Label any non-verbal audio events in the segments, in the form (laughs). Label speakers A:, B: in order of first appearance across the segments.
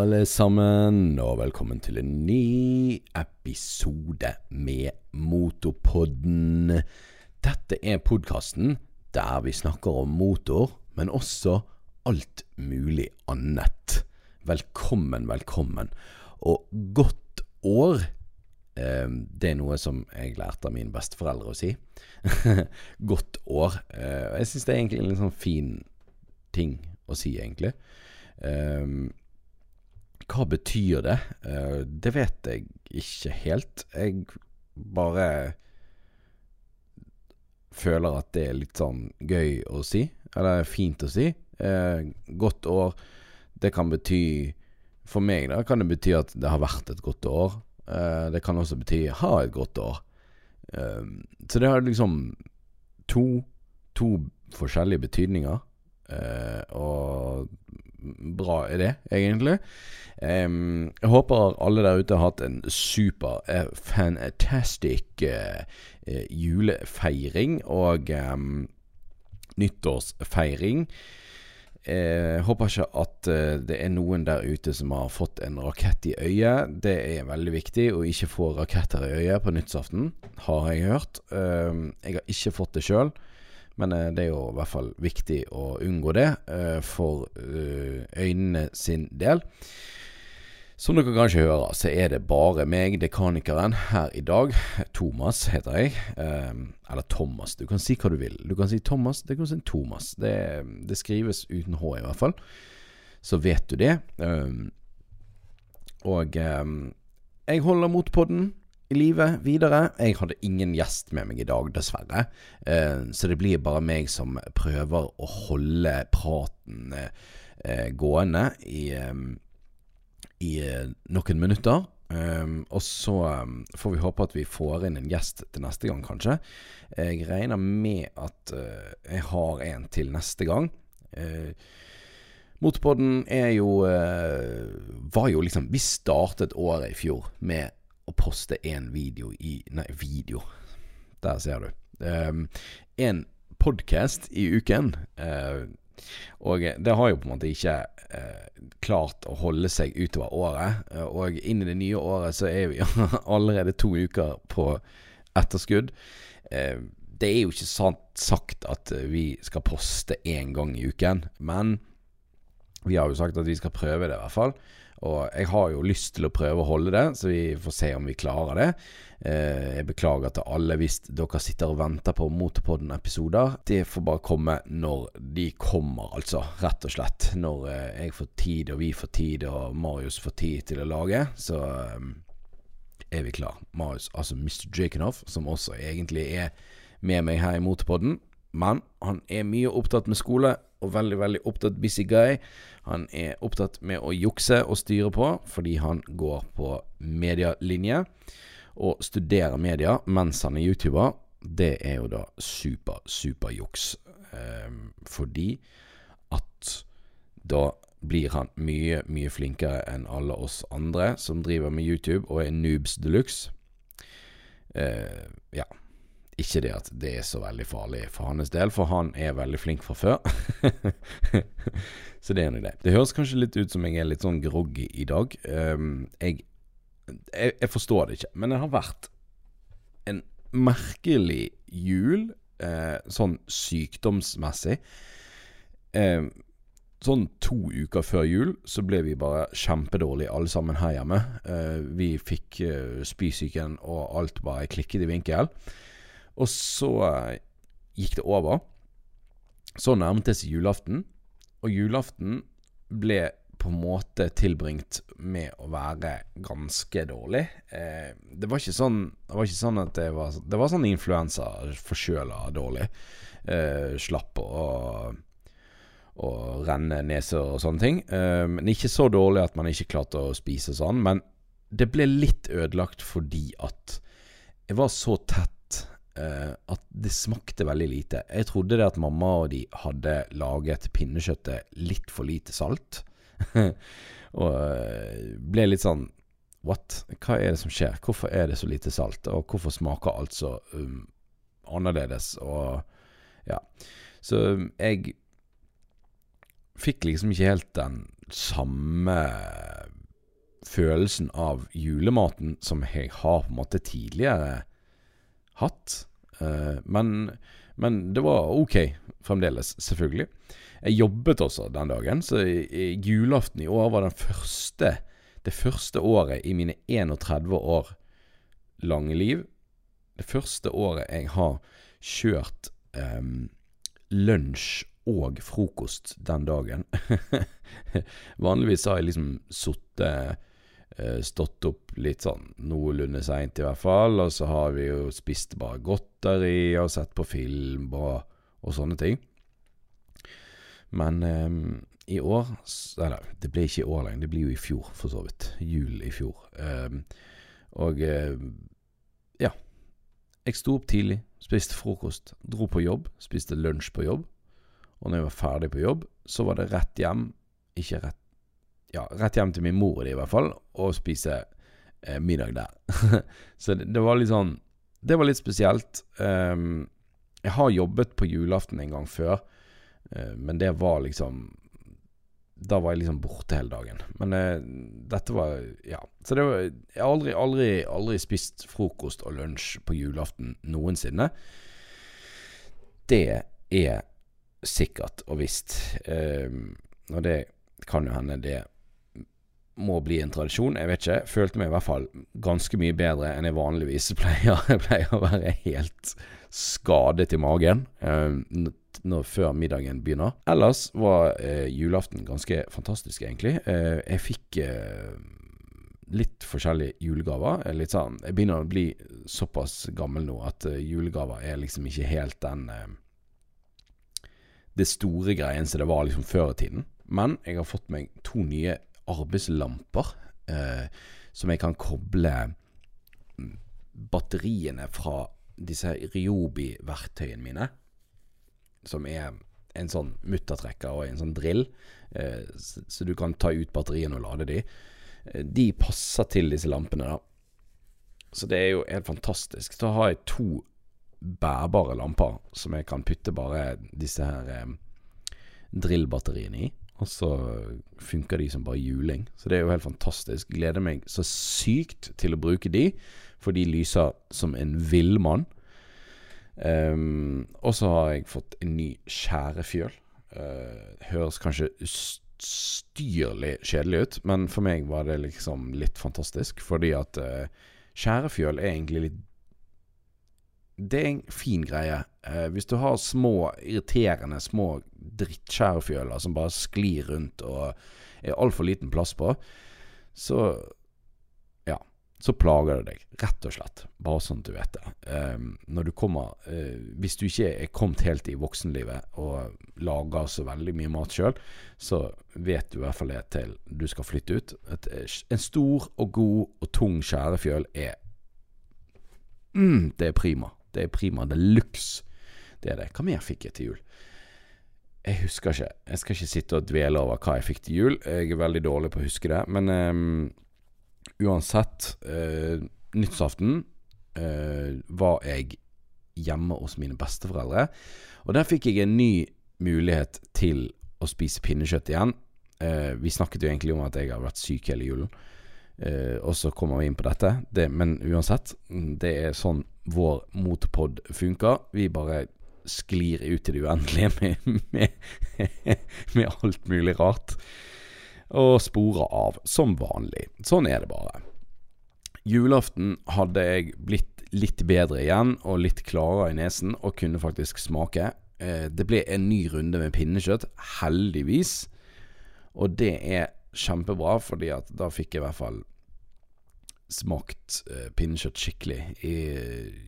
A: alle sammen, og velkommen til en ny episode med Motorpodden. Dette er podkasten der vi snakker om motor, men også alt mulig annet. Velkommen, velkommen. Og godt år. Eh, det er noe som jeg lærte av mine besteforeldre å si. (laughs) godt år. Eh, jeg syns det er egentlig en litt sånn fin ting å si, egentlig. Um, hva betyr det? Uh, det vet jeg ikke helt. Jeg bare føler at det er litt sånn gøy å si. Eller fint å si. Uh, godt år. Det kan bety For meg da kan det bety at det har vært et godt år. Uh, det kan også bety ha et godt år. Så det har liksom to, to forskjellige betydninger. og bra idé, egentlig. Um, jeg håper alle der ute har hatt en super, uh, fantastic uh, uh, julefeiring og um, nyttårsfeiring. Jeg håper ikke at det er noen der ute som har fått en rakett i øyet. Det er veldig viktig å ikke få raketter i øyet på nyttsaften, har jeg hørt. Jeg har ikke fått det sjøl. Men eh, det er jo i hvert fall viktig å unngå det eh, for eh, øynene sin del. Som dere kanskje hører, så er det bare meg, dekanikeren, her i dag. Thomas heter jeg. eller Thomas. Du kan si hva du vil. Du kan si Thomas, det kan si Thomas. Det, det skrives uten H, i hvert fall. Så vet du det. og jeg holder mot podden i livet videre. Jeg hadde ingen gjest med meg i dag, dessverre. Eh, så det blir bare meg som prøver å holde praten eh, gående i, eh, i noen minutter. Og så får vi håpe at vi får inn en gjest til neste gang, kanskje. Jeg regner med at jeg har en til neste gang. Motorpodden er jo Var jo liksom Vi startet året i fjor med å poste én video i Nei, video. Der ser du. Um, en podkast i uken. Uh, og det har jo på en måte ikke uh, klart å holde seg utover året. Uh, og inn i det nye året så er vi (laughs) allerede to uker på etterskudd. det er jo ikke sant sagt at vi skal poste én gang i uken, men vi har jo sagt at vi skal prøve det, i hvert fall. Og jeg har jo lyst til å prøve å holde det, så vi får se om vi klarer det. Eh, jeg beklager til alle hvis dere sitter og venter på Motorpodden-episoder. Det får bare komme når de kommer, altså. Rett og slett. Når eh, jeg får tid, og vi får tid, og Marius får tid til å lage, så eh, er vi klar. Marius, altså Mr. Jakenhoff, som også egentlig er med meg her i Motorpodden. Men han er mye opptatt med skole, og veldig, veldig opptatt busy guy. Han er opptatt med å jukse og styre på, fordi han går på medialinje og studerer media mens han er YouTuber. Det er jo da super, super juks. Eh, fordi at da blir han mye, mye flinkere enn alle oss andre som driver med YouTube og er noobs de luxe. Eh, ja. Ikke det at det er så veldig farlig for hans del, for han er veldig flink fra før. (laughs) så det er nå det. Det høres kanskje litt ut som jeg er litt sånn groggy i dag. Um, jeg, jeg, jeg, forstår det ikke, men det har vært en merkelig jul, eh, sånn sykdomsmessig. Eh, sånn to uker før jul så ble vi bare kjempedårlige alle sammen her hjemme. Eh, vi fikk eh, spysyken, og alt bare klikket i vinkel. Og så eh, gikk det over. Så seg julaften, og julaften ble på en måte tilbringt med å være ganske dårlig. Eh, det, var ikke sånn, det var ikke sånn at det var Det var sånn influensa, forkjøla dårlig. Eh, slapp å og renne neser og sånne ting. Eh, men ikke så dårlig at man ikke klarte å spise sånn. Men det ble litt ødelagt fordi at jeg var så tett at det smakte veldig lite. Jeg trodde det at mamma og de hadde laget pinnekjøttet litt for lite salt. (laughs) og uh, ble litt sånn What? Hva er det som skjer? Hvorfor er det så lite salt? Og hvorfor smaker alt så um, annerledes? Og ja. Så um, jeg fikk liksom ikke helt den samme følelsen av julematen som jeg har på en måte tidligere hatt. Uh, men, men, det var ok fremdeles, selvfølgelig. Jeg jobbet også den dagen, så i, i julaften i år var første, det første året i mine 31 år lange liv. Det første året jeg har kjørt um, lunsj og frokost den dagen. (laughs) Vanligvis har jeg liksom sittet eh, Stått opp litt sånn noenlunde seint, i hvert fall. Og så har vi jo spist bare godteri og sett på film og, og sånne ting. Men eh, i år Eller, det ble ikke i år lenger. Det blir jo i fjor, for så vidt. Jul i fjor. Eh, og eh, ja. Jeg sto opp tidlig, spiste frokost, dro på jobb, spiste lunsj på jobb. Og når jeg var ferdig på jobb, så var det rett hjem. Ikke rett Ja, rett hjem til min mor i hvert fall, og spise eh, middag der. (laughs) så det, det, var litt sånn Det var litt spesielt. Um, jeg har jobbet på julaften en gang før, uh, men det var liksom da var jeg liksom borte hele dagen. Men eh, dette var Ja. Så det var Jeg har aldri, aldri, aldri spist frokost og lunsj på julaften noensinne. Det er sikkert og visst. Eh, og det kan jo hende det må bli en tradisjon. Jeg vet ikke. Følte meg i hvert fall ganske mye bedre enn jeg vanligvis (laughs) pleier. Jeg pleier å være helt skadet i magen eh, når, før middagen begynner. Ellers var eh, julaften ganske fantastisk, egentlig. Eh, jeg fikk eh, litt forskjellige julegaver. Litt sånn, jeg begynner å bli såpass gammel nå at uh, julegaver er liksom ikke helt den uh, det store greien som det var liksom før i tiden. Men jeg har fått meg to nye arbeidslamper eh, som jeg kan koble mm, batteriene fra disse Ryobi-verktøyene mine. Som er en sånn muttertrekker og en sånn drill, eh, så, så, du kan ta ut batteriene og lade de. Eh, de passer til disse lampene, da. Så det er jo helt fantastisk. Så har jeg to bærbare lamper som jeg kan putte bare disse her eh, drillbatteriene i. Og så funker de som bare juling. Så det er jo helt fantastisk. Gleder meg så sykt til å bruke de, for de lyser som en villmann. Um, og så har jeg fått en ny skjærefjøl. Uh, høres kanskje styrlig kjedelig ut, men for meg var det liksom litt fantastisk. Fordi at uh, er egentlig litt det er en fin greie. Eh, hvis du har små, irriterende små drittskjærefjøler som bare sklir rundt og er altfor liten plass på, så ja, så plager det deg, rett og slett. Bare sånn at du vet det. Um, når du kommer uh, Hvis du ikke er kommet helt i voksenlivet og lager så veldig mye mat sjøl, så vet du i hvert fall det til du skal flytte ut. Et, en stor og god og tung skjærefjøl er mm, Det er prima. Det er prima Det er luks. Det er det. Hva mer fikk jeg til jul? Jeg husker ikke. Jeg skal ikke sitte og dvele over hva jeg fikk til jul. Jeg er veldig dårlig på å huske det. Men um, uansett, uh, nyttårsaften uh, var jeg hjemme hos mine besteforeldre. Og der fikk jeg en ny mulighet til å spise pinnekjøtt igjen. Uh, vi snakket jo egentlig om at jeg har vært syk hele julen. Uh, og så kommer vi inn på dette. Det, men uansett, det er sånn vår motpod funker. Vi bare sklir ut i det uendelige med, med, med, alt mulig rart. Og sporer av, som vanlig. Sånn er det bare. Julaften hadde jeg blitt litt bedre igjen, og litt klarere i nesen, og kunne faktisk smake. Eh, det ble en ny runde med pinnekjøtt, heldigvis. Og det er kjempebra, fordi at da fikk jeg i hvert fall smakt eh, pinnekjøtt skikkelig i,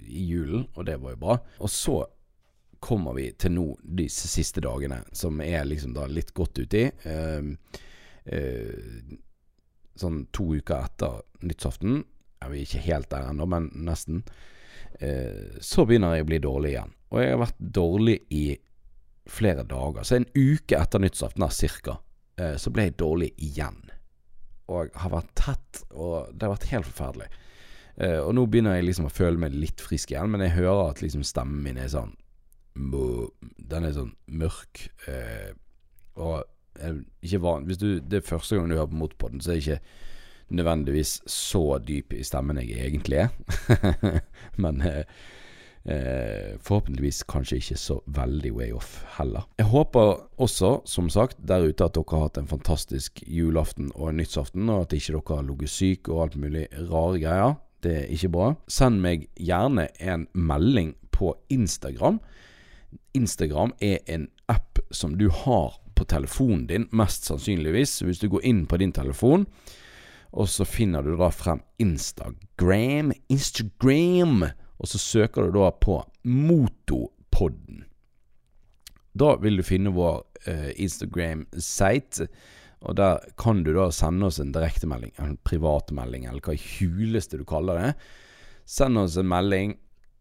A: i, julen, og det var jo bra. Og så kommer vi til nå disse siste dagene, som er liksom da litt godt uti. Eh, eh, sånn to uker etter nyttårsaften. Er vi ikke helt der ennå, men nesten. Eh, så begynner jeg å bli dårlig igjen. Og jeg har vært dårlig i flere dager. Så en uke etter nyttårsaften, cirka, eh, så ble jeg dårlig igjen og har vært tett, og det har vært helt forferdelig. Eh, og nå begynner jeg liksom å føle meg litt frisk igjen, men jeg hører at liksom stemmen min er sånn Den er sånn mørk. Eh, og ikke van, Hvis du, det er første gang du hører på Motpodden, så er det ikke nødvendigvis så dyp i stemmen jeg egentlig er. (laughs) Men eh, eh, forhåpentligvis kanskje ikke så veldig way off heller. Jeg håper også, som sagt, der ute at dere har hatt en fantastisk julaften og nyttsaften, og at ikke dere har ligget syk og alt mulig rare greier. Det er ikke bra. Send meg gjerne en melding på Instagram. Instagram er en app som du har på telefonen din, mest sannsynligvis. Hvis du går inn på din telefon, og så finner du da frem Instagram. Instagram! Og så søker du da på Motopodden. Da vil du finne vår eh, Instagram-site. Og der kan du da sende oss en direktemelding, en privatmelding, eller hva i huleste du kaller det. Send oss en melding.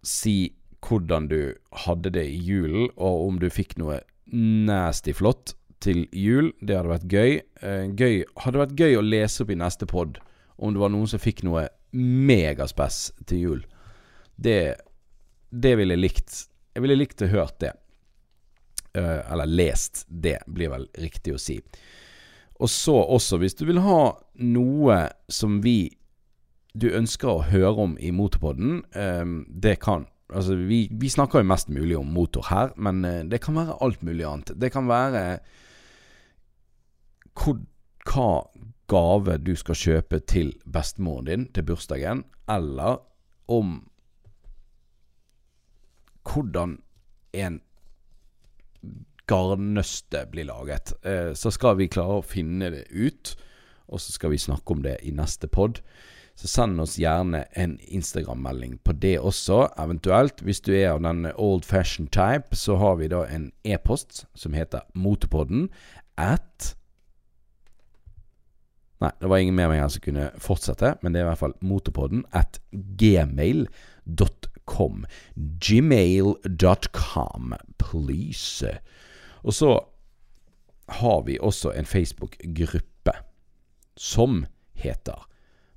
A: Si hvordan du hadde det i julen, og om du fikk noe nasty flott til jul. Det hadde vært gøy. Eh, gøy. Hadde vært gøy å lese opp i neste pod om det var noen som fikk noe megaspess til jul. Det, det ville jeg likt. Jeg ville likt å hørt det. Uh, eller lest det, blir vel riktig å si. Og så også, hvis du vil ha noe som vi du ønsker å høre om i Motorpodden, um, det kan Altså, vi, vi, snakker jo mest mulig om motor her, men uh, det kan være alt mulig annet. Det kan være hvor, hva gave du skal kjøpe til bestemoren din til bursdagen, eller om hvordan en garnnøste blir laget. Eh, så skal vi klare å finne det ut, og så skal vi snakke om det i neste pod. Så send oss gjerne en Instagram-melding på det også. Eventuelt, hvis du er av den old fashion type, så har vi da en e-post som heter motepodden at Nei, det var ingen mer meg her som kunne fortsette, men det er i hvert fall motepodden at gmail.com. Gmail.com, please. Og så har vi også en Facebook-gruppe som heter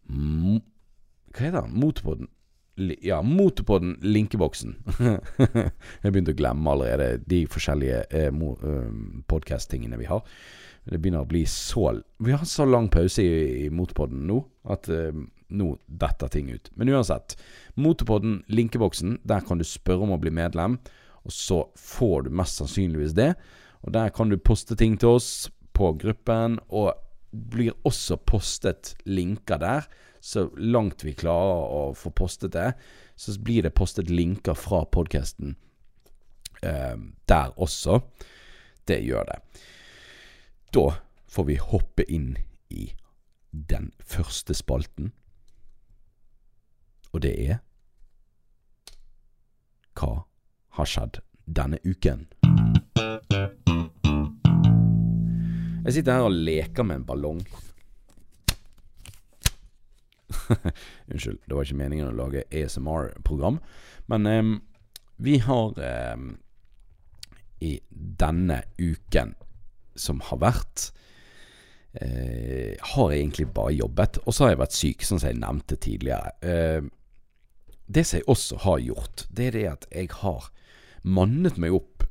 A: Hva heter den? Motorpodden? Ja, Motorpodden Linkeboksen. (laughs) Jeg begynte å glemme allerede de forskjellige eh, eh podkast-tingene vi har. Det begynner å bli så Vi har så lang pause i, i Motorpodden nå at uh, nå detter ting ut. Men uansett. Motorpodden, linkeboksen, der kan du spørre om å bli medlem. Og så får du mest sannsynligvis det. Og der kan du poste ting til oss på gruppen. Og blir også postet linker der. Så langt vi klarer å få postet det, så blir det postet linker fra podkasten eh, der også. Det gjør det. Da får vi hoppe inn i den første spalten. Og det er Hva har skjedd denne uken? Jeg sitter her og leker med en ballong. (laughs) Unnskyld, det var ikke meningen å lage ASMR-program. Men eh, vi har eh, i denne uken som har vært, eh, har jeg egentlig bare jobbet. Og så har jeg vært syk, sånn som jeg nevnte tidligere. Eh, det som jeg også har gjort, det er det at jeg har mannet meg opp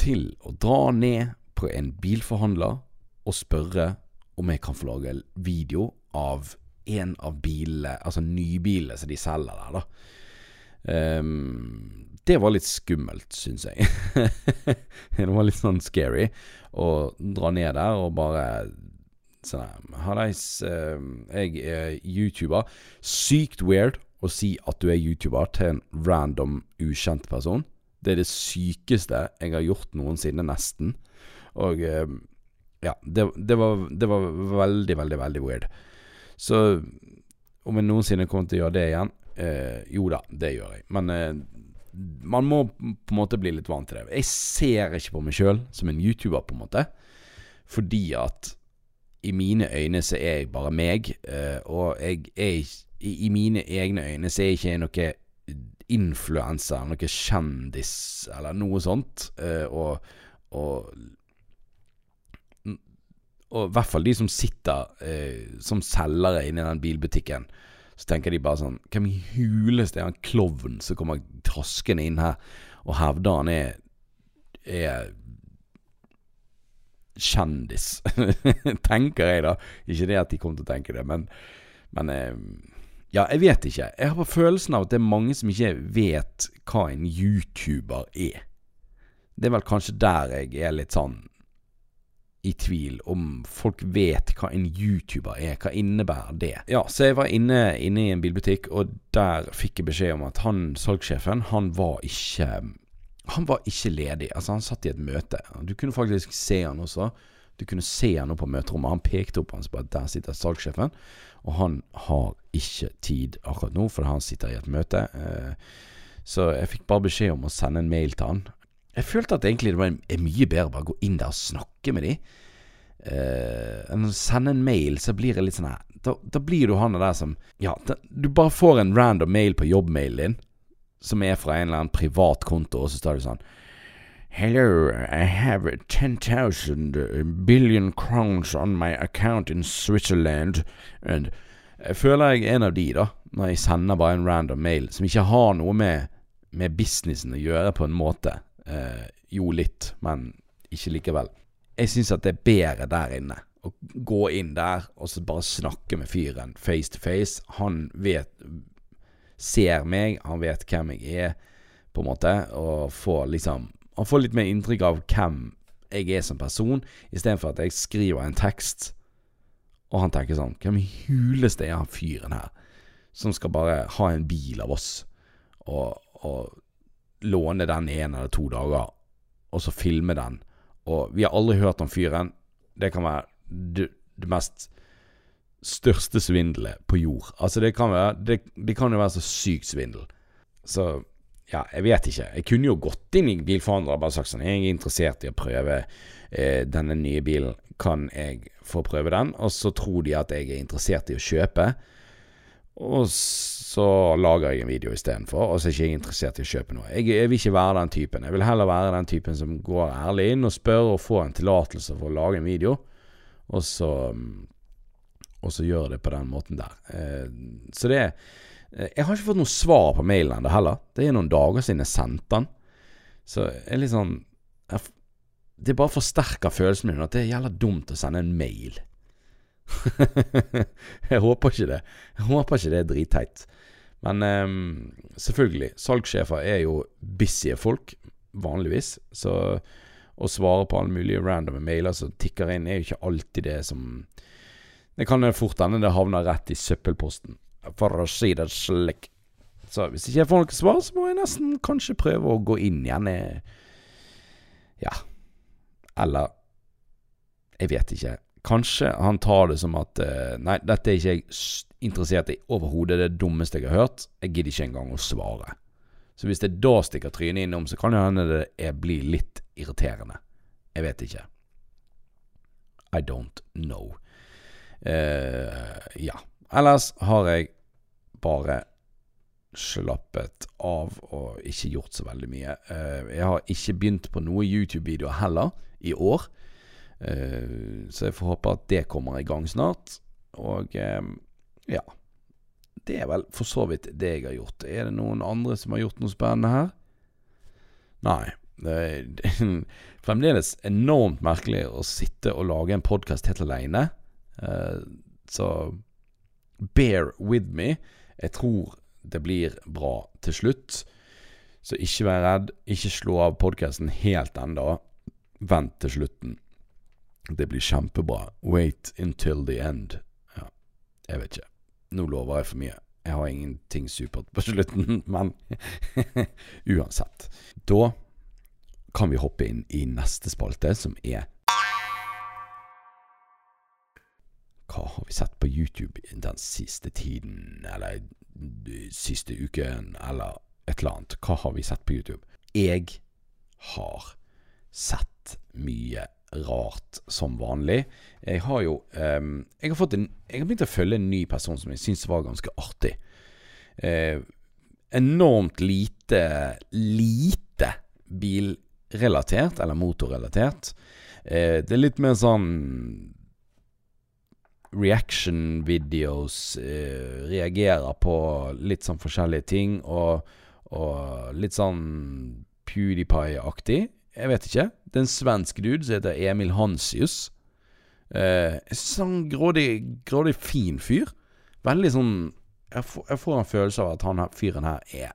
A: til å dra ned på en bilforhandler og spørre om jeg kan få lage video av en av bilene, altså nybilene som de selger der, da. Um, det var litt skummelt, syns jeg. (laughs) det var litt sånn scary å dra ned der og bare sånn Hallais, uh, jeg er YouTuber. Sykt weird å si at du er YouTuber til en random, ukjent person. Det er det sykeste jeg har gjort noensinne, nesten. Og uh, ja, det, det, var, det var veldig, veldig, veldig weird. Så om jeg noensinne kommer til å gjøre det igjen eh, Jo da, det gjør jeg. Men eh, man må på en måte bli litt vant til det. Jeg ser ikke på meg sjøl som en YouTuber, på en måte. Fordi at i mine øyne så er jeg bare meg. eh, og jeg er i, i, mine egne øyne så er jeg ikke noe influenser, noe kjendis eller noe sånt. Uh, og, og og i hvert fall de som sitter eh, som selgere inne i den bilbutikken så tenker de bare sånn Hvem i huleste er han klovn som kommer traskende inn her og hevder han er, er kjendis. (laughs) Tenker jeg, da. Ikke det at de kommer til å tenke det, men, men eh, Ja, jeg vet ikke. Jeg har på følelsen av at det er mange som ikke vet hva en YouTuber er. Det er vel kanskje der jeg er litt sånn i tvil om folk vet hva en YouTuber er. Hva innebærer det? Ja, så jeg var inne, inne i en bilbutikk, og der fikk jeg beskjed om at han salgssjefen, han var ikke Han var ikke ledig. Altså, han satt i et møte. Du kunne faktisk se han også. Du kunne se han opp på møterommet. Han pekte opp hans på at der sitter salgssjefen, og han har ikke tid akkurat nå, fordi han sitter i et møte. Eh, så jeg fikk bare beskjed om å sende en mail til han. Jeg følte at egentlig det var mye bedre bare å gå inn der og snakke med dem. Eh, enn å sende en mail, så blir det litt sånn her da, da, blir du han der som Ja, da, du bare får en random mail på jobbmailen din, som er fra en eller annen privat konto, og så står det sånn Hello, I have 10,000 billion crowns on my account in Switzerland. And jeg føler jeg er en av de, da, når jeg sender bare en random mail som ikke har noe med, med businessen å gjøre, på en måte. Eh, jo, litt, men ikke likevel. Jeg syns at det er bedre der inne. Å gå inn der og så bare snakke med fyren face to face. Han vet Ser meg, han vet hvem jeg er, på en måte, og får liksom Han får litt mer inntrykk av hvem jeg er som person, istedenfor at jeg skriver en tekst, og han tenker sånn Hvem i huleste er han fyren her, som skal bare ha en bil av oss, og, og låne den en eller to dager, og så filme den. Og vi har aldri hørt om fyren. Det kan være det, det mest største svindelet på jord. Altså, det kan, være, det, det kan jo være så sykt svindel. Så ja, jeg vet ikke. Jeg kunne jo gått inn i bilforhandlere og bare sagt sånn Jeg er interessert i å prøve eh, denne nye bilen. Kan jeg få prøve den? Og så tror de at jeg er interessert i å kjøpe. Og så lager jeg en video istedenfor, og så er jeg ikke interessert i å kjøpe noe. Jeg, jeg, vil ikke være den typen. Jeg vil heller være den typen som går ærlig inn og spør og får en tillatelse for å lage en video, og så, og så gjør det på den måten der. Eh, så det eh, Jeg har ikke fått noe svar på mailen ennå heller. Det er noen dager siden jeg sendte den. Så jeg er litt sånn jeg, Det bare forsterker følelsen min at det er jævla dumt å sende en mail. (laughs) jeg håper ikke det. Jeg håper ikke det er dritteit. Men um, selvfølgelig, salgssjefer er jo busy folk, vanligvis. Så å svare på alle mulige randome mailer som tikker inn, er jo ikke alltid det som Det kan fort hende det havner rett i søppelposten, for å si det slik. Så hvis ikke jeg får noe svar, så må jeg nesten kanskje prøve å gå inn igjen. Ja. Eller Jeg vet ikke. Kanskje han tar det som at uh, Nei, dette er ikke jeg interessert i overhodet. Det dummeste jeg har hørt. Jeg gidder ikke engang å svare. Så hvis det da stikker trynet innom, så kan det hende det blir litt irriterende. Jeg vet ikke. I don't know. Uh, ja. Ellers har jeg bare slappet av og ikke gjort så veldig mye. Uh, jeg har ikke begynt på noe YouTube-videoer heller i år. Uh, så jeg får håpe at det kommer i gang snart. Og um, ja. Det er vel for så vidt det jeg har gjort. Er det noen andre som har gjort noe spennende her? Nei. Det er (laughs) fremdeles enormt merkelig å sitte og lage en podkast helt aleine. Uh, så bear with me. Jeg tror det blir bra til slutt. Så ikke vær redd. Ikke slå av podkasten helt enda. Vent til slutten. Det blir kjempebra. Wait until the end. Ja, jeg vet ikke. Nå lover jeg for mye. Jeg har ingenting supert på slutten, (laughs) men (laughs) uansett. Da kan vi hoppe inn i neste spalte, som er Hva har vi sett på YouTube den siste tiden, eller siste uken, eller et eller annet? Hva har vi sett på YouTube? Jeg har sett mye rart som vanlig. Jeg har jo um, jeg, har en, jeg har begynt å følge en ny person som jeg syns var ganske artig. Uh, enormt lite lite bilrelatert, eller motorrelatert. Uh, det er litt mer sånn reaction videos. Uh, reagerer på litt sånn forskjellige ting, og, og litt sånn PewDiePie-aktig. Jeg vet ikke. Det er en svensk dude som heter Emil Hansius. Eh, en grådig, grådig fin fyr. Veldig sånn Jeg får, jeg får en følelse av at han fyren her er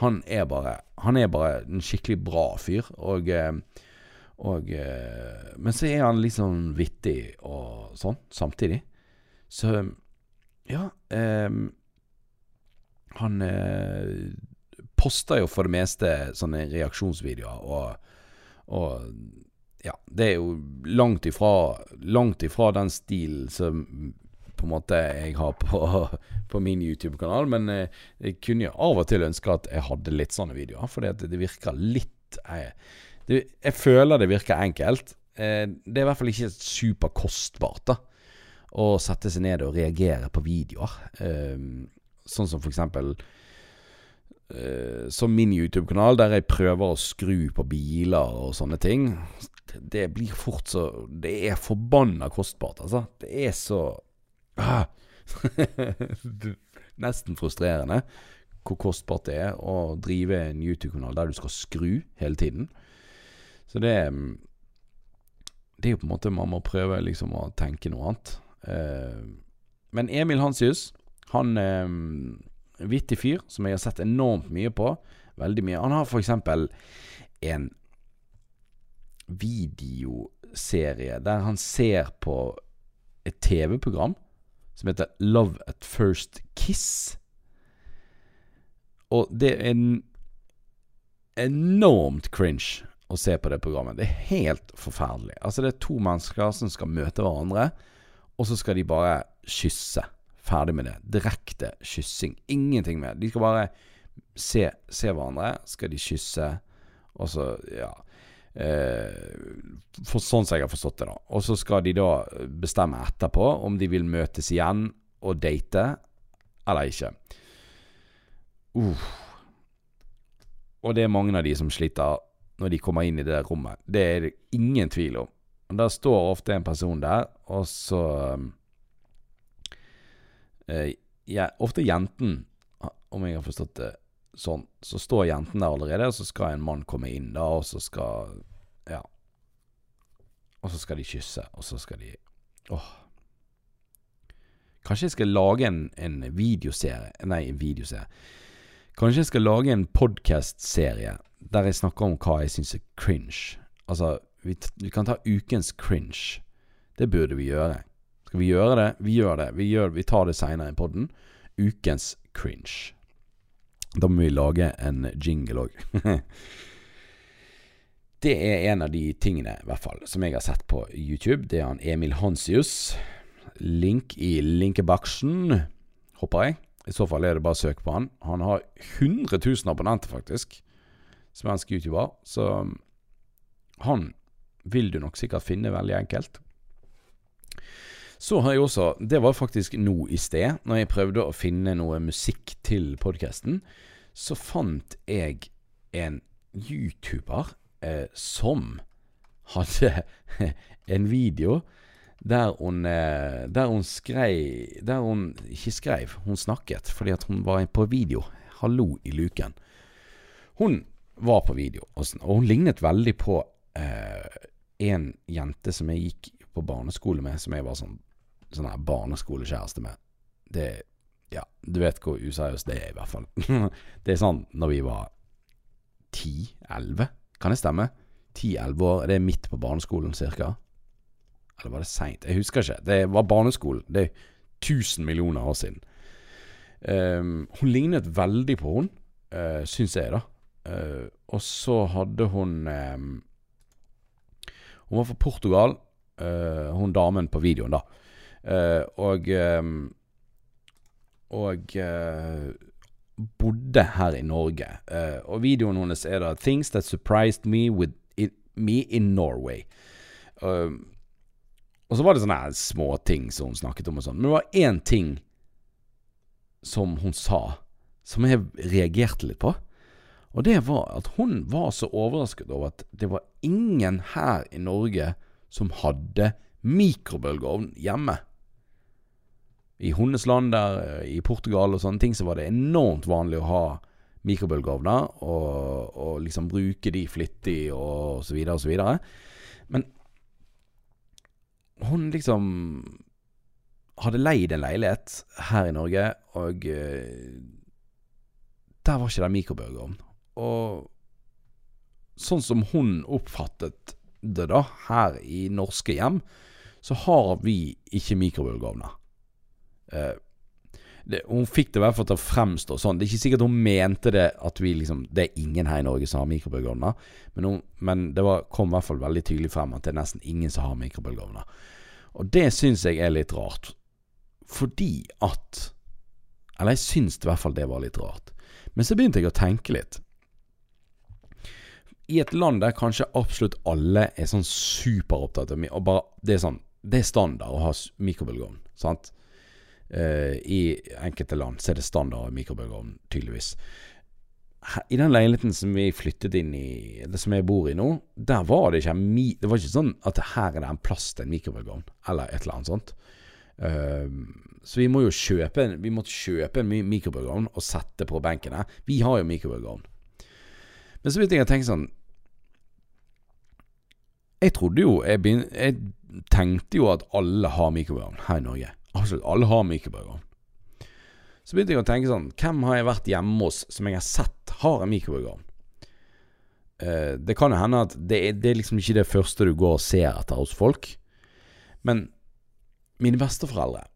A: Han er bare Han er bare en skikkelig bra fyr. Og, eh, og eh, Men så er han sånn vittig og sånn samtidig. Så ja eh, Han eh, poster jo for det meste sånne reaksjonsvideoer, og, og ja, det er jo langt ifra, langt ifra den stilen som på en måte jeg har på, på min YouTube-kanal. Men eh, jeg kunne jo av og til ønske at jeg hadde litt sånne videoer, fordi at det virker litt jeg, det, jeg føler det virker enkelt. Eh, det er i hvert fall ikke superkostbart da å sette seg ned og reagere på videoer. Eh, sånn som for eksempel som min YouTube-kanal, der jeg prøver å skru på biler og sånne ting. Det blir fort så Det er forbanna kostbart, altså. Det er så ah, (laughs) Nesten frustrerende hvor kostbart det er å drive en YouTube-kanal der du skal skru hele tiden. Så det Det er jo på en måte Man må prøve liksom å tenke noe annet. Uh, men Emil Hansius, han uh, vittig fyr som jeg har sett enormt mye på. Veldig mye. Han har f.eks. en videoserie der han ser på et TV-program som heter Love at First Kiss. Og det er en enormt cringe å se på det programmet. Det er helt forferdelig. Altså, det er to mennesker som skal møte hverandre, og så skal de bare kysse. Ferdig med det. Direkte kyssing. Ingenting mer. De skal bare se, se hverandre, skal de kysse, og så, ja eh, for Sånn som jeg har forstått det, da. Og så skal de da bestemme etterpå om de vil møtes igjen og date eller ikke. Uh. Og det er mange av de som sliter når de kommer inn i det rommet. Det er det ingen tvil om. Der står ofte en person der, og så eh, ja, Ofte jenten, om jeg har forstått det sånn, så står jenten der allerede, og så skal en mann komme inn da, og så skal Ja. Og så skal de kysse, og så skal de Åh. Kanskje jeg skal lage en, en videoserie Nei, en videoserie. Kanskje jeg skal lage en podkast-serie der jeg snakker om hva jeg syns er cringe. Altså, vi, vi, kan ta ukens cringe. Det burde vi gjøre. Skal vi gjøre det? Vi gjør det. Vi, gjør, vi tar det seinere i poden. Ukens cringe. Da må vi lage en jingle òg. (laughs) det er en av de tingene, i hvert fall, som jeg har sett på YouTube. Det er han Emil Hansius. Link i linkebaksen, håper jeg. I så fall er det bare å søke på han. Han har 100 000 abonnenter, faktisk. Svensk YouTuber. Så han vil du nok sikkert finne veldig enkelt. Så har jeg også Det var faktisk nå i sted, når jeg prøvde å finne noe musikk til podkasten. Så fant jeg en YouTuber eh, som hadde (laughs) en video der hun, eh, der hun skrev Der hun ikke skrev, hun snakket fordi at hun var på video. Hallo i luken. Hun var på video, og hun lignet veldig på eh, en jente som jeg gikk på barneskole med, som jeg var sånn sånn her barneskolekjæreste med. Det Ja, du vet hvor useriøst det er, i hvert fall. (laughs) det er sånn når vi var ti-elleve, kan det stemme? Ti-elleve år, det er midt på barneskolen cirka. Eller var det seint? Jeg husker ikke. Det var barneskolen. Det er 1000 millioner år siden. Um, hun lignet veldig på hun, uh, syns jeg, da. Uh, og så hadde hun um, Hun var fra Portugal, uh, hun damen på videoen, da. Uh, og um, Og uh, bodde her i Norge. Og videoen hennes er da 'Things That Surprised Me, with in, me in Norway'. og så var det sånne små ting som hun snakket om og sånn. Men det var én ting som hun sa, som jeg reagerte litt på. Og det var at hun var så overrasket over at det var ingen her i Norge som hadde mikrobølgeovn hjemme. I Hundesland, der, eh, i Portugal og sånne ting, så var det enormt vanlig å ha mikrobølgeovner, og, og liksom bruke de flittig og så videre og så videre. Men hun liksom hadde leid en leilighet her i Norge, og eh, der var ikke det mikrobølgeovn. Og sånn som hun oppfattet det da, her i norske hjem, så har vi ikke mikrobølgeovner. Eh, hun fikk det i hvert fall til å fremstå sånn. Det er ikke sikkert hun mente det at vi liksom Det er ingen her i Norge som har mikrobølgeovner, men, men, det var, kom i hvert fall veldig tydelig frem at det er nesten ingen som har mikrobølgeovner. Og det syns jeg er litt rart, fordi at Eller jeg syns i hvert fall det var litt rart. Men så begynte jeg å tenke litt. I et land der kanskje absolutt alle er sånn superopptatt av og bare, Det er sånn Det er standard å ha mikrobølgeovn, sant? Uh, I enkelte land så er det standard mikrobølgeovn, tydeligvis. I den leiligheten som vi flyttet inn i, det som jeg bor i nå, der var det ikke Det var ikke sånn at her er det en plass til en mikrobølgeovn, eller et eller annet sånt. Uh, så vi må jo kjøpe Vi måtte kjøpe en mikrobølgeovn og sette på benken her. Vi har jo mikrobølgeovn. Men så begynte jeg å tenke sånn Jeg trodde jo jeg, begyn, jeg tenkte jo at alle har mikrobølgeovn her i Norge. Absolutt alle har mikrobølgeovn. Så begynte jeg å tenke sånn Hvem har jeg vært hjemme hos som jeg har sett har en mikrobølgeovn? Uh, det kan jo hende at det det er, liksom ikke det første du går og ser etter hos folk. Men mine besteforeldre,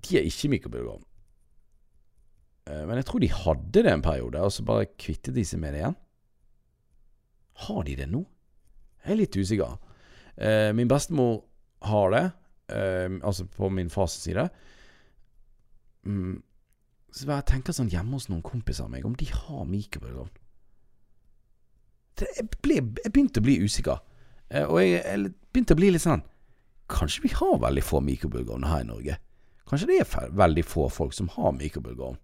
A: de har ikke mikrobølgeovn. Uh, men jeg tror de hadde det en periode, og så bare kvittet de seg med det igjen. Har de det nå? Jeg er litt usikker. Uh, min bestemor har det eh, altså på min fars side. Mm, så jeg tenker sånn hjemme hos noen kompiser av meg, om de har mikrobølgeovn. Jeg, jeg begynte å bli usikker. Eh, og jeg, jeg, begynte å bli litt sånn Kanskje vi har veldig få mikrobølgeovner her i Norge? Kanskje det er veldig få folk som har mikrobølgeovn?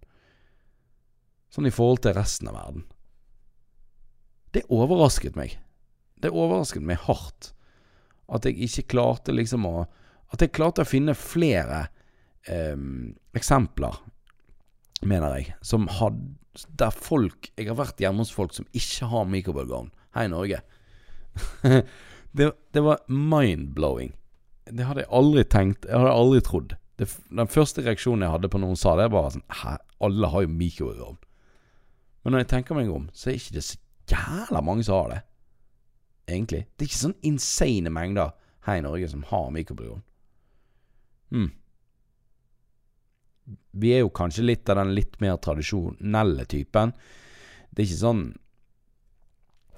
A: Sånn i forhold til resten av verden. Det overrasket meg. Det overrasket meg hardt. At jeg ikke klarte liksom å at jeg klarte å finne flere eh, eksempler, mener jeg, som had, der folk Jeg har vært hjemme hos folk som ikke har mikrobølgeovn i Norge. (laughs) det, det, var mind-blowing. Det hadde jeg aldri tenkt. Jeg hadde aldri trodd. Det, den første reaksjonen jeg hadde på noen sa det, var sånn Hæ, alle har jo mikrobølgeovn. Men når jeg tenker meg om, så er ikke det så jævla mange som har det. Egentlig. Det er ikke sånn insane mengder her i Norge som har mikrobølgeovn. Hmm. Vi er jo kanskje litt av den litt mer tradisjonelle typen. Det er ikke sånn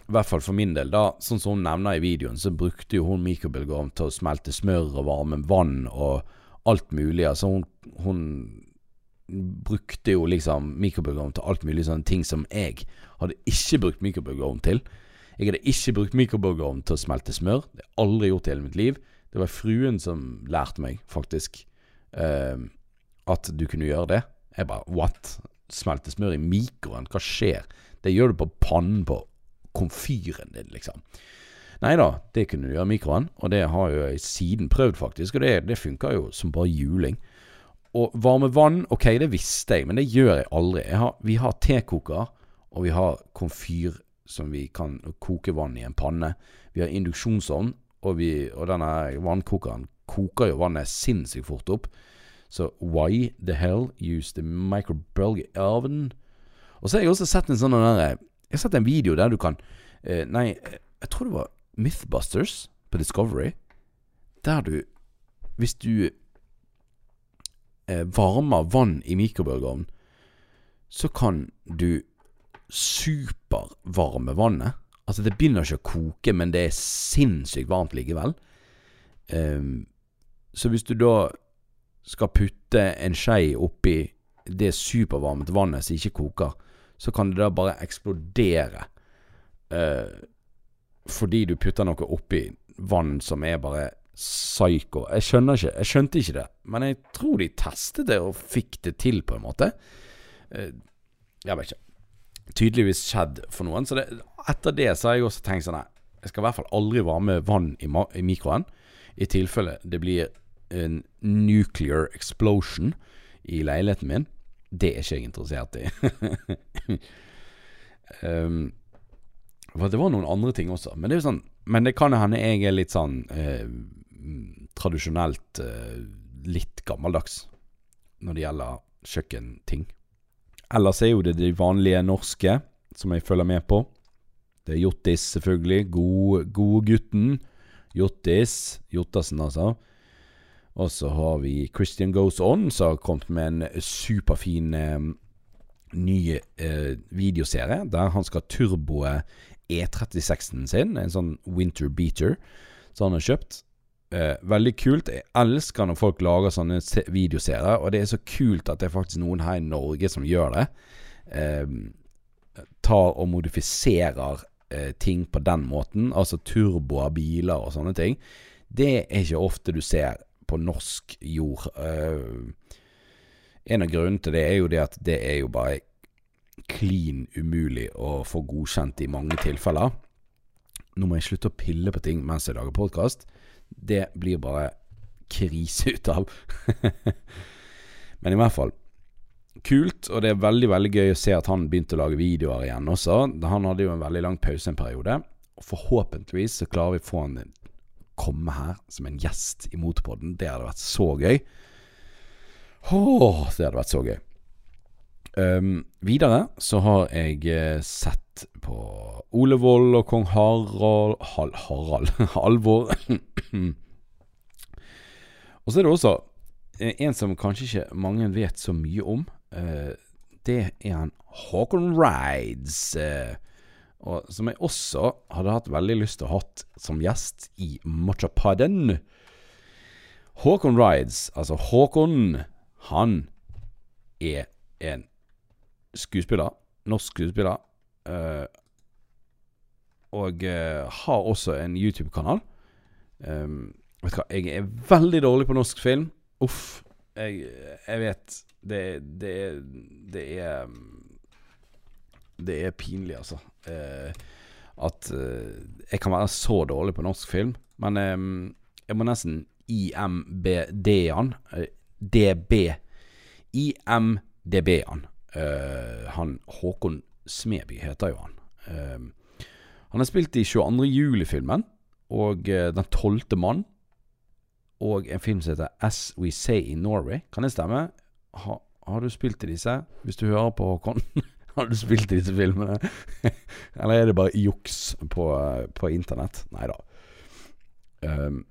A: I hvert fall for min del, da. Sånn som hun nevner i videoen, så brukte jo hun mikrobølgeovn til å smelte smør og varme vann og alt mulig. Altså hun, hun brukte jo liksom mikrobølgeovn til alt mulig sånne ting som jeg hadde ikke brukt mikrobølgeovn til. Jeg hadde ikke brukt mikrobølgeovn til å smelte smør. Det har jeg aldri gjort i hele mitt liv. Det var fruen som lærte meg, faktisk, uh, at du kunne gjøre det. Jeg bare What? Smelte smør i mikroen? Hva skjer? Det gjør du på pannen på komfyren din, liksom. Nei da, det kunne du gjøre i mikroen, og det har jeg siden prøvd, faktisk. Og det, det funker jo som bare juling. Og varme vann, ok, det visste jeg, men det gjør jeg aldri. Jeg har, vi har tekoker, og vi har komfyr som vi kan koke vann i en panne. Vi har induksjonsovn, og, og denne vannkokeren koker jo vannet sinnssykt fort opp. Så why the hell use the microbølge oven? Og så har jeg også sett en sånn der, Jeg har sett en video der du kan eh, Nei, jeg tror det var Mythbusters på Discovery. Der du Hvis du eh, varmer vann i mikrobølgeovn, så kan du supervarme vannet. Altså, det begynner ikke å koke, men det er sinnssykt varmt likevel. Um, så hvis du da skal putte en skje oppi det supervarmet vannet som ikke koker, så kan det da bare eksplodere. Uh, fordi du putter noe oppi vann som er bare psycho. Jeg skjønner ikke Jeg skjønte ikke det, men jeg tror de testet det og fikk det til, på en måte. Uh, jeg vet ikke tydeligvis skjedd for noen. Så det, etter det så har jeg også tenkt sånn Jeg skal i hvert fall aldri varme vann i, i mikroen. I tilfelle det blir en nuclear explosion i leiligheten min. Det er ikke jeg interessert i. (laughs) um, det var noen andre ting også. Men det, er jo sånn, men det kan hende jeg er litt sånn eh, tradisjonelt eh, litt gammeldags når det gjelder kjøkkenting. Ellers er jo det de vanlige norske som jeg følger med på. Det er Jottis, selvfølgelig. God, god gutten. Jottis. Jottassen, altså. Og så har vi Christian Goes On, som har kommet med en superfin eh, ny eh, videoserie der han skal turboe E36-en sin, en sånn winter beater som han har kjøpt. Eh, veldig kult. Jeg elsker når folk lager sånne videoserier, og det er så kult at det er faktisk noen her i Norge som gjør det. Eh, tar og modifiserer eh, ting på den måten, altså turboer, biler og sånne ting. Det er ikke ofte du ser på norsk jord. Eh, en av grunnene til det er jo det at det er jo bare klin umulig å få godkjent i mange tilfeller. Nå må jeg slutte å pille på ting mens jeg lager podkast. Det blir bare krise ut av. (laughs) Men i hvert fall kult, og det er veldig veldig gøy å se at han begynte å lage videoer igjen også. Han hadde jo en veldig lang pause en periode. Og Forhåpentligvis så klarer vi å få han komme her som en gjest i Motorpodden. Det hadde vært så gøy. Åh, det hadde vært så gøy. Um, videre så har jeg eh, sett på Ole Wold og kong Harald Hal, Harald (laughs) Halvor. og så er det også eh, en som kanskje ikke mange vet så mye om. Uh, det er han Håkon Rides. Uh, og som jeg også hadde hatt veldig lyst til å ha som gjest i Machapaden. Håkon Rides, altså Håkon, han er en skuespiller. Norsk skuespiller. Uh, og uh, har også en YouTube-kanal. Um, vet du hva, jeg er veldig dårlig på norsk film. Uff. Jeg, jeg vet det, det, det er Det er pinlig, altså. Uh, at jeg kan være så dårlig på norsk film. Men um, jeg må nesten IMBD-an. DB. IMDB-an. Uh, han Håkon Smeby heter jo han. Uh, han har spilt i 22. juli-filmen og uh, Den tolvte mann. Og en film som heter As We Say in Norway. Kan det stemme? Ha, har du spilt i disse? Hvis du hører på Håkon, (laughs) har du spilt i disse filmene? (laughs) Eller er det bare juks på, på internett? Nei da. Um,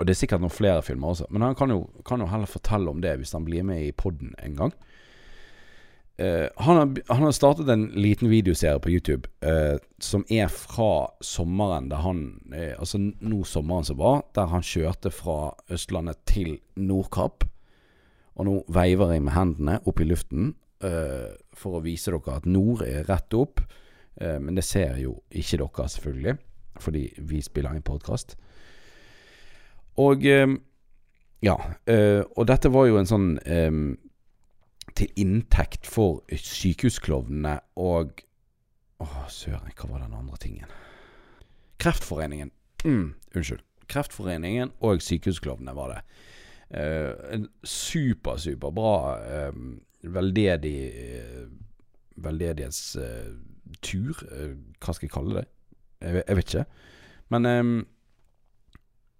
A: og det er sikkert noen flere filmer også. Men han kan jo, kan jo heller fortelle om det hvis han blir med i poden en gang. Uh, han, har, han, har, startet en liten videoserie på YouTube eh, som er fra sommeren der han eh, Altså nå sommeren som var, der han kjørte fra Østlandet til Nordkapp. Og nå veiver jeg med hendene opp i luften for å vise dere at nord er rett opp. men det ser jo ikke dere, selvfølgelig, fordi vi spiller en podkast. Og ja. og dette var jo en sånn til inntekt for sykehusklovnene og Å, søren, hva var den andre tingen? Kreftforeningen. Mm, unnskyld. Kreftforeningen og Sykehusklovnene var det. Uh, en super, super bra uh, veldedig uh, veldedighetstur. hva skal jeg kalle det? Jeg, jeg vet ikke. Men um,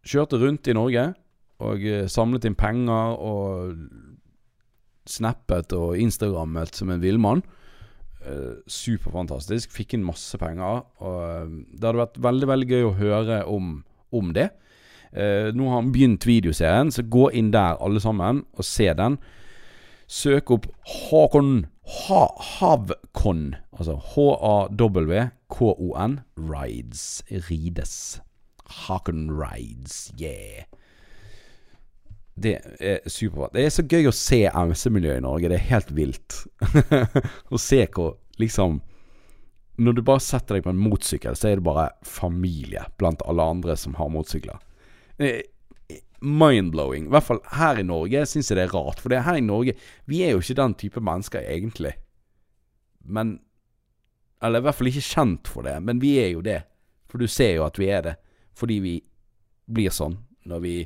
A: kjørte rundt i Norge og samlet inn penger og snappet og instagrammet som en villmann. Uh, superfantastisk. Fikk inn masse penger. Og uh, det hadde vært veldig veldig gøy å høre om, om det. Uh, nå har han begynt videoserien, så gå inn der alle sammen og se den. Søk opp Håkon ha, Havkon, altså H-A-W-K-O-N, Rides. Rides. Hakon Rides, yeah. Det er superbra. Det er så gøy å se MC-miljøet i Norge. Det er helt vilt. (laughs) å se hvor liksom Når du bare setter deg på en motsykkel, så er det bare familie blant alle andre som har motsykler. Mind-blowing. I hvert fall her i Norge syns jeg det er rart. For det her i Norge Vi er jo ikke den type mennesker egentlig. Men Eller i hvert fall ikke kjent for det, men vi er jo det. For du ser jo at vi er det. Fordi vi blir sånn når vi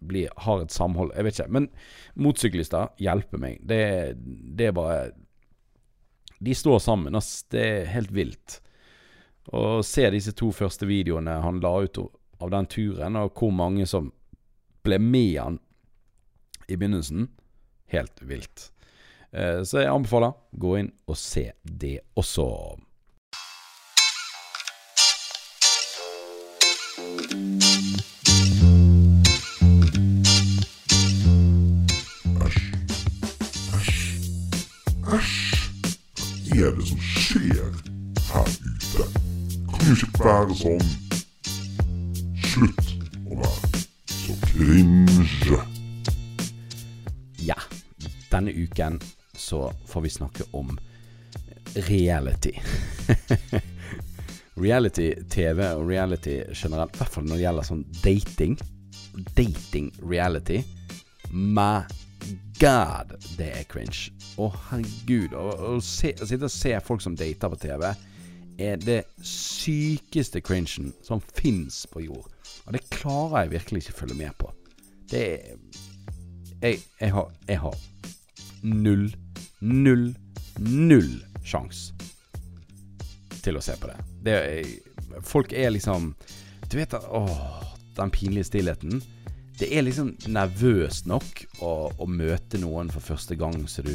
A: blir, har et samhold. Jeg vet ikke. Men motsyklister hjelper meg. Det, det er bare De står sammen. Ass. Det er helt vilt. Å se disse to første videoene han la ut av den turen, og hvor mange som ble med han i begynnelsen. Helt vilt. Eh, så jeg anbefaler, gå inn og se det også.
B: Er det som skjer her ute? Kan jo ikke være sånn. Slutt å være så cringe.
A: Ja, denne uken så får vi snakke om reality. (laughs) Reality-TV og reality generelt, i hvert fall når det gjelder sånn dating. Dating-reality. My god, det er cringe. Å, herregud. Å, sitte og se folk som dater på TV, er det sykeste cringen som fins på jord. Og det klarer jeg virkelig ikke følge med på. Det er Jeg, jeg har, jeg har null, null, null sjans til å se på det. det er, folk er liksom Du vet Åh, den pinlige stillheten. Det er liksom nervøst nok å, å møte noen for første gang som du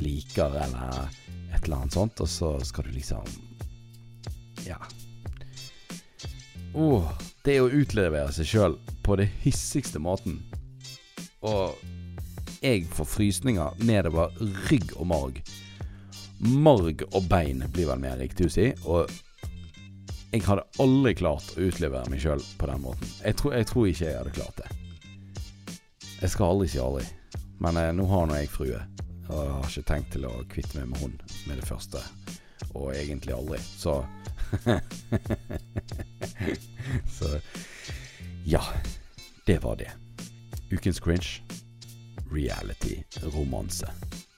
A: liker, eller et eller annet sånt, og så skal du liksom Ja. Åh, det å utlevere seg sjøl på det hissigste måten. Og jeg får frysninger nedover rygg og marg. Marg og bein blir vel mer riktig å si. Og jeg hadde aldri klart å utlevere meg sjøl på den måten. Jeg, tror- jeg tror ikke jeg hadde klart det. Jeg skal aldri si aldri. Men eh, nå har nå jeg frue. Og jeg har ikke tenkt til å kvitte meg med hun med det første. Og egentlig aldri. Så (laughs) Så ja. Det var det. Ukens cringe. Reality-romanse. Da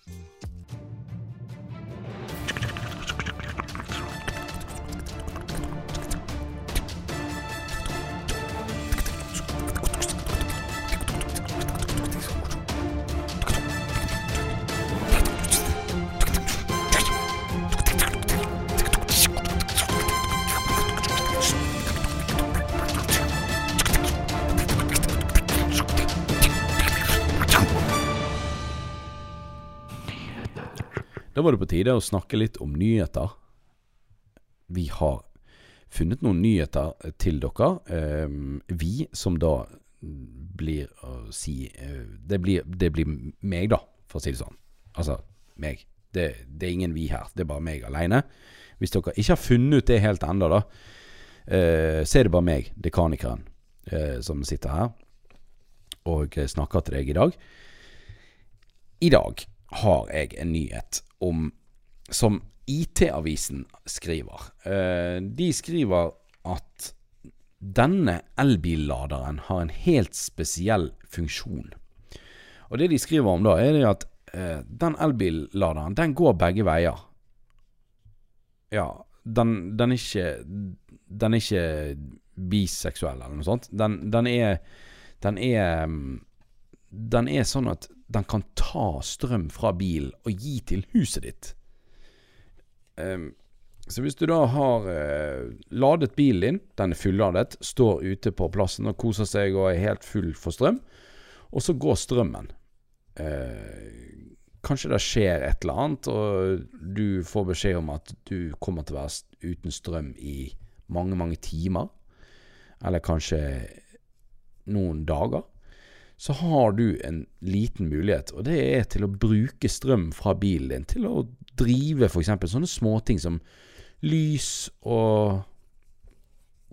A: var det på tide å snakke litt om nyheter. Vi har funnet noen nyheter til dere. Ehm, vi som da blir å si eh, det, blir, det blir meg, da, for å si det sånn. Altså meg. Det, det er ingen vi her. Det er bare meg aleine. Hvis dere ikke har funnet ut det helt ennå, da, eh, så er det bare meg, dekanikeren, eh, som sitter her og snakker til deg i dag. I dag har jeg en nyhet om som IT-avisen skriver. Eh, de skriver at denne elbilladeren har en helt spesiell funksjon. Og det de skriver om da, er at eh, den elbilladeren, den går begge veier. Ja, den, den er ikke Den er ikke biseksuell eller noe sånt. Den, den er Den er mm, Den er sånn at den kan ta strøm fra bilen og gi til huset ditt. Så hvis du da har eh, ladet bilen din, den er fulladet, står ute på plassen og koser seg og er helt full for strøm, og så går strømmen. Eh, kanskje det skjer et eller annet, og du får beskjed om at du kommer til å være uten strøm i mange, mange timer. Eller kanskje noen dager så har du en liten mulighet, og det er til å bruke strøm fra bilen din til å drive f.eks. sånne småting som lys og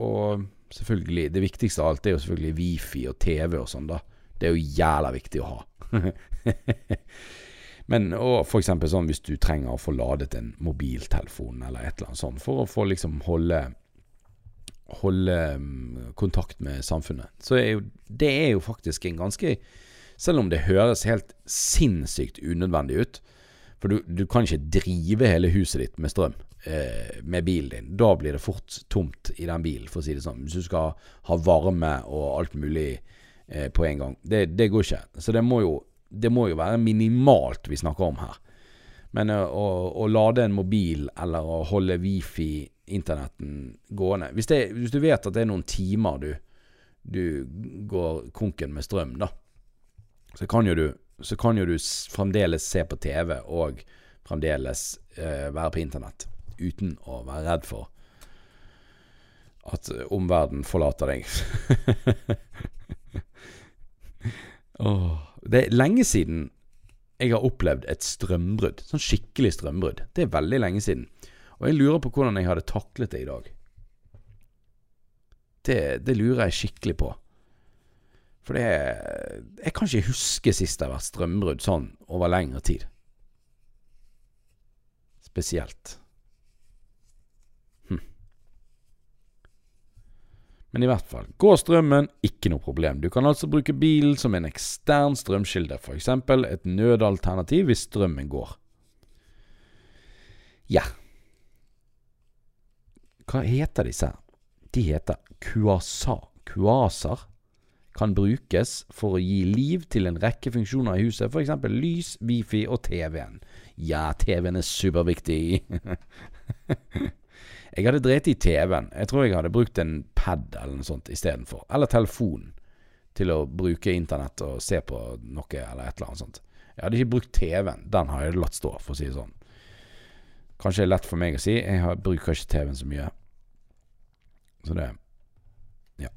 A: Og selvfølgelig, det viktigste av alt er jo selvfølgelig wifi og TV og sånn, da. Det er jo jævla viktig å ha. (laughs) Men og eksempel sånn hvis du trenger å få ladet en mobiltelefon eller et eller annet sånt, for å få liksom holde holde mm, kontakt med samfunnet. Så er jo, det er jo faktisk en ganske Selv om det høres helt sinnssykt unødvendig ut For du, du kan ikke drive hele huset ditt med strøm eh, med bilen din. Da blir det fort tomt i den bilen, for å si det sånn. Hvis du skal ha varme og alt mulig eh, på en gang. Det, det, går ikke. Så det må, jo, det må jo være minimalt vi snakker om her. Men uh, å, å, lade en mobil eller å holde wifi-internetten gående hvis, det, hvis, du vet at det er noen timer du, du går konken med strøm, da, så kan jo du, kan jo du fremdeles se på TV og fremdeles uh, være på internett uten å være redd for at omverdenen forlater deg. (laughs) oh, det er lenge siden jeg har opplevd et strømbrudd. Sånn skikkelig strømbrudd. Det er veldig lenge siden. Og jeg lurer på hvordan jeg hadde taklet det i dag. Det, det lurer jeg skikkelig på. For det Jeg kan ikke huske sist det har vært strømbrudd sånn over lengre tid. Spesielt. Men i hvert fall, går strømmen, ikke noe problem. Du kan altså bruke bilen som en ekstern strømkilde, f.eks. et nødalternativ hvis strømmen går. Ja. Hva heter disse? De heter kuasa. Kuaser kan brukes for å gi liv til en rekke funksjoner i huset, f.eks. lys, wifi og TV-en. Ja, TV-en er superviktig. (laughs) Jeg hadde dreit i TV-en. Jeg tror jeg hadde brukt en pad eller noe sånt istedenfor. Eller telefon til å bruke internett og se på noe eller et eller annet sånt. Jeg hadde ikke brukt TV-en. Den har jeg latt stå, for å si det sånn. Kanskje det er lett for meg å si. Jeg har, bruker ikke TV-en så mye. Så det Ja.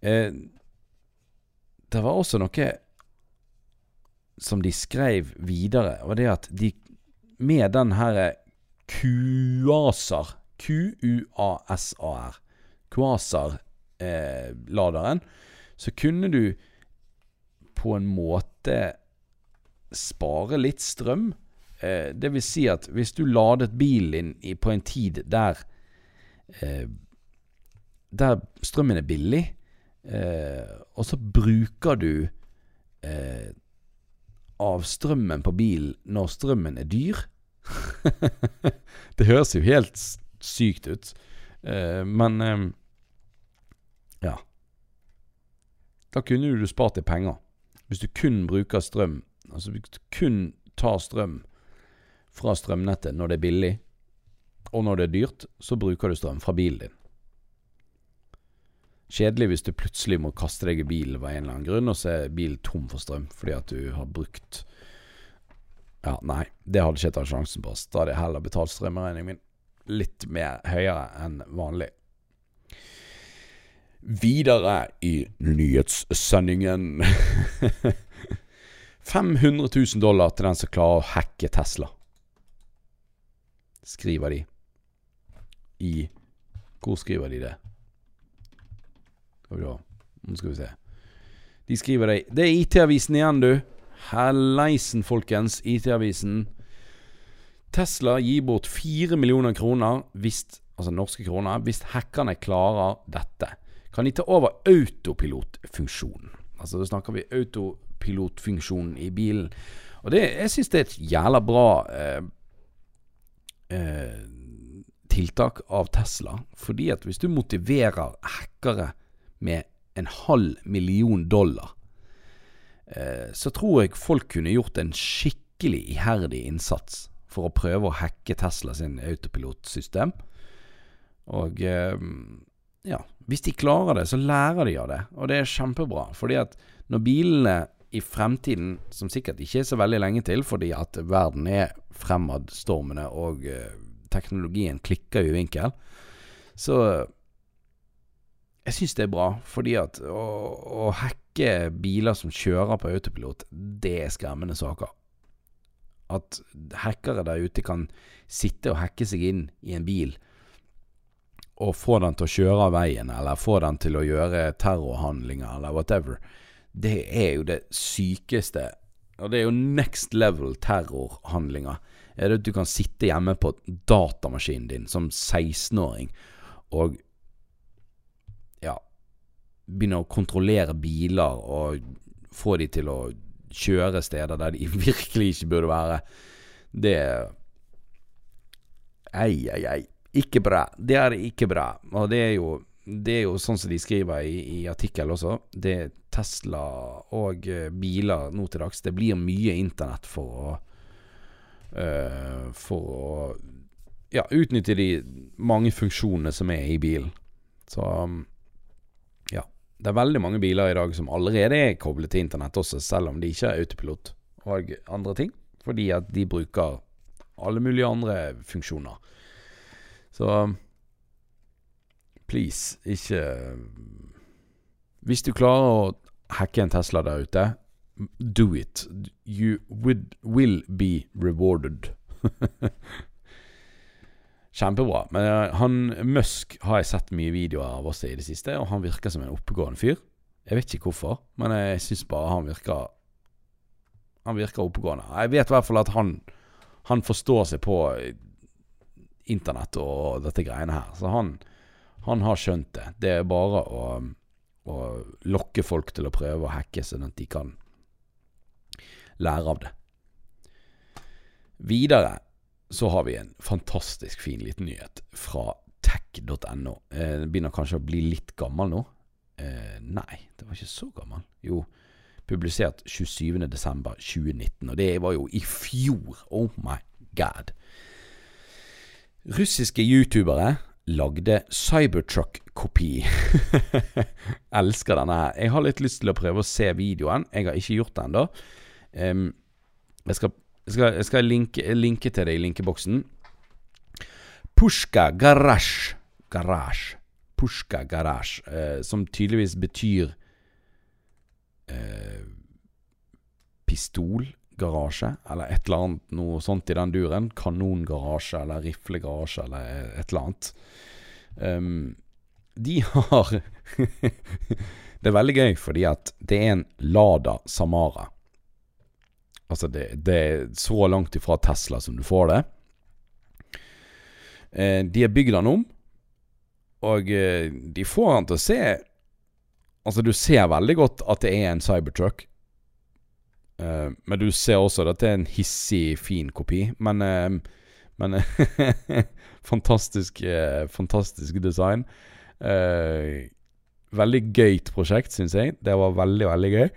A: Eh, det var også noe som de skrev videre, og det at de med den her Kuaser QUASAR, Quasar-laderen, eh, så kunne du på en måte spare litt strøm. Eh, det vil si at hvis du ladet bilen din på en tid der eh, der strømmen er billig, eh, og så bruker du eh, av strømmen på bilen når strømmen er dyr (laughs) Det høres jo helt sykt ut. Uh, men uh, ja. Da kunne du spart deg penger. Hvis du kun bruker strøm, altså hvis du kun tar strøm fra strømnettet når det er billig, og når det er dyrt, så bruker du strøm fra bilen din. Kjedelig hvis du plutselig må kaste deg i bilen av en eller annen grunn, og så er bilen tom for strøm fordi at du har brukt Ja, nei, det hadde ikke jeg tatt sjansen på. Da hadde jeg heller betalt strømregningen min litt mer høyere enn vanlig. Videre i nyhetssendingen (laughs) 500 000 dollar til den som klarer å hacke Tesla. Skriver de. I Hvor skriver de det? Nå skal vi se. De skriver det Det er IT-avisen igjen, du. Helleisen, folkens. IT-avisen. Tesla gir bort 4 millioner kroner, hvis, altså norske kroner, hvis hackerne klarer dette. Kan de ta over autopilotfunksjonen? Altså Da snakker vi autopilotfunksjonen i bilen. Og det, jeg syns det er et jævla bra eh, eh, tiltak av Tesla. Fordi at hvis du motiverer hackere med en halv million dollar, eh, så tror jeg folk kunne gjort en skikkelig iherdig innsats for å prøve å hacke Tesla sin autopilotsystem. Og eh, ja, hvis de klarer det, så lærer de av det. Og det er kjempebra. Fordi at når bilene i fremtiden, som sikkert ikke er så veldig lenge til, fordi at verden er fremadstormende og uh, teknologien klikker i vinkel, så jeg syns det er bra. Fordi at å, å hacke biler som kjører på autopilot, det er skremmende saker at hackere der ute kan sitte og hacke seg inn i en bil og få den til å kjøre av veien, eller få den til å gjøre terrorhandlinger, eller whatever. Det er jo det sykeste. Og det er jo next level terrorhandlinger. Er det at du kan sitte hjemme på datamaskinen din som 16-åring og ja begynne å kontrollere biler og få de til å kjøre steder der de (laughs) virkelig ikke burde være. Det Ei, ei, ei. Ikke bra. Det er ikke bra. Og det er jo, det er jo sånn som de skriver i, i artikkel også. Det Tesla og eh, biler nå til dags. Det blir mye internett for å uh, For å ja, utnytte de mange funksjonene som er i bilen. Så um, ja. Det er veldig mange biler i dag som allerede er koblet til internett også, selv om de ikke er autopilot og andre ting. Fordi at de bruker alle mulige andre funksjoner. Så please, ikke Hvis du klarer å hacke en Tesla der ute, do it. You would, will be rewarded. (laughs) Kjempebra. Men uh, han Musk har jeg sett mye videoer av også i det siste, og han virker som en oppegående fyr. Jeg vet ikke hvorfor, men jeg syns bare han virker Han virker oppegående. Jeg vet i hvert fall at han Han forstår seg på internett og dette greiene her. Så han, han har skjønt det. Det er bare å, å lokke folk til å prøve å hacke, sånn at de kan lære av det. Videre så har vi en fantastisk fin liten nyhet fra tech.no. Den begynner kanskje å bli litt gammel nå. Eh, nei, det var ikke så gammel. Jo, publisert 27.12.2019, og det var jo i fjor. Oh my god. Russiske youtubere lagde Cybertruck-kopi. (laughs) Elsker denne her. Jeg har litt lyst til å prøve å se videoen. Jeg har ikke gjort det ennå. Um, jeg skal jeg skal, jeg skal linke, linke, til det i linkeboksen. Pushka Garasj. Garasj. Pushka Garasj, uh, som tydeligvis betyr eh, pistolgarasje, eller et eller annet noe sånt i den duren. Kanongarasje eller riflegarasje eller et eller annet. Um, de har (laughs) Det er veldig gøy fordi at det er en Lada Samara. Altså, det, det, er så langt ifra Tesla som du får det. Eh, de har bygd den om, og eh, de får den til å se Altså, du ser veldig godt at det er en Cybertruck. Eh, men du ser også at det er en hissig, fin kopi. Men, eh, men (laughs) fantastisk, eh, fantastisk design. Eh, veldig gøyt prosjekt, syns jeg. Det var veldig, veldig gøy.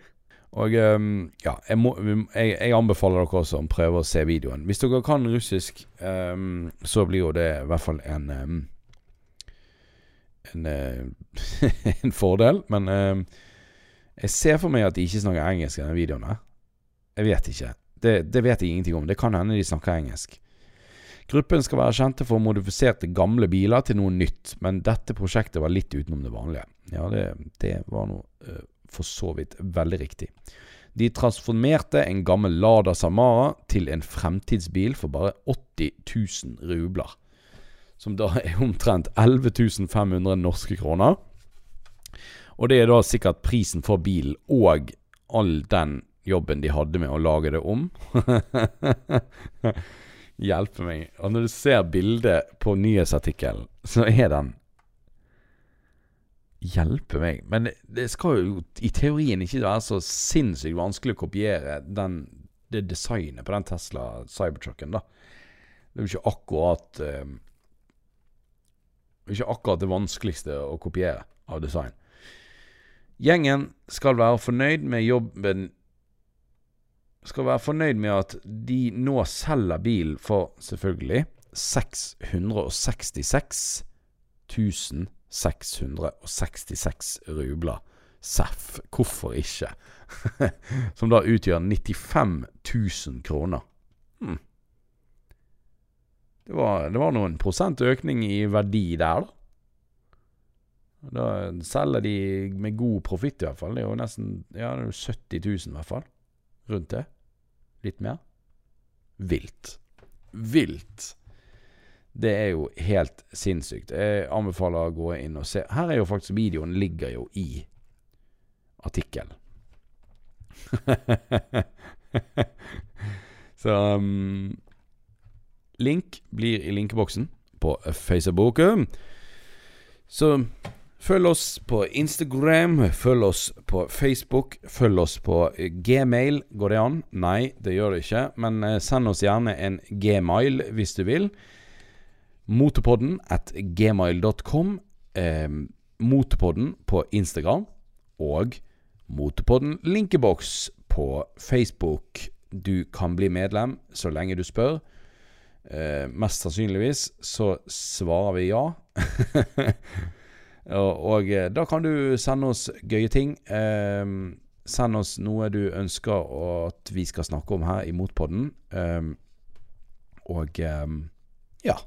A: Og ja, jeg, må, jeg, jeg, anbefaler dere også å prøve å se videoen. Hvis dere kan russisk, så blir jo det i hvert fall en en, (laughs) en, fordel. Men jeg ser for meg at de ikke snakker engelsk i denne videoen. her Jeg vet ikke. Det, det, vet jeg ingenting om. Det kan hende de snakker engelsk. Gruppen skal være kjente for modifiserte gamle biler til noe nytt, men dette prosjektet var litt utenom det vanlige. Ja, det, det var noe uh, for så vidt veldig riktig. De transformerte en gammel Lada Samara til en fremtidsbil for bare 80 000 rubler. Som da er omtrent 11 500 norske kroner. Og det er da sikkert prisen for bilen og all den jobben de hadde med å lage det om. (laughs) Hjelpe meg. Og når du ser bildet på nyhetsartikkelen, så er den Hjelpe meg. Men det skal jo i teorien ikke være så sinnssykt vanskelig å kopiere den, det designet på den Tesla Cybertrucken, da. Det er jo ikke akkurat um, ikke akkurat det vanskeligste å kopiere av design. Gjengen skal være fornøyd med jobben Skal være fornøyd med at de nå selger bil for, selvfølgelig, 666 666 rubler. Seff. Hvorfor ikke? (laughs) Som da utgjør 95 000 kroner. Hmm. Det, var, det var noen prosent økning i verdi der, da. Da selger de med god profitt, i hvert fall. Det er jo nesten ja, det er 70 000, i hvert fall. Rundt det. Litt mer. Vilt. Vilt. Det er jo helt sinnssykt. Jeg anbefaler å gå inn og se. Her er jo faktisk videoen ligger jo i artikkelen. (laughs) Så um, Link blir i linkeboksen på Facebook. Så følg oss på Instagram, følg oss på Facebook, følg oss på gmail. Går det an? Nei, det gjør det ikke. Men eh, send oss gjerne en gmail hvis du vil. Motepodden at gmail.com. Eh, Motorpodden på Instagram. Og Motepodden linkeboks på Facebook. Du kan bli medlem så lenge du spør. Eh, mest sannsynligvis så svarer vi ja. (laughs) og, eh, da kan du sende oss gøye ting. Eh, send oss noe du ønsker at vi skal snakke om her i Motpodden. Eh, og eh, ja.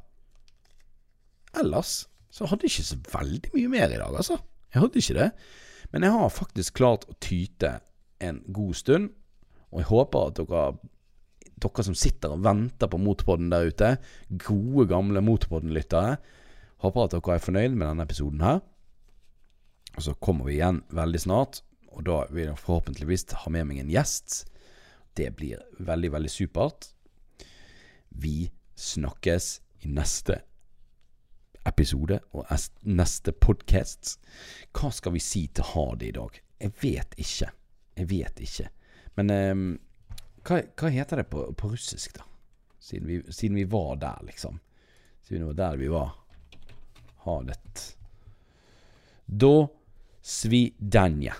A: Ellers så hadde jeg ikke så veldig mye mer i dag, altså. Jeg hadde ikke det. Men jeg har faktisk klart å tyte en god stund, og jeg håper at dere, dere som sitter og venter på Motorpodden der ute, gode, gamle Motorpodden-lyttere, håper at dere er fornøyd med denne episoden her. Og så kommer vi igjen veldig snart, og da vil jeg forhåpentligvis ha med meg en gjest. Det blir veldig, veldig supert. Vi snakkes i neste episode og neste podkast. Hva skal vi si til ha i dag? Jeg vet ikke. Jeg vet ikke. Men ehm, hva, hva heter det på, på russisk, da? Siden vi, siden vi var der, liksom. Siden det var der vi var. Ha det. Da svidanja.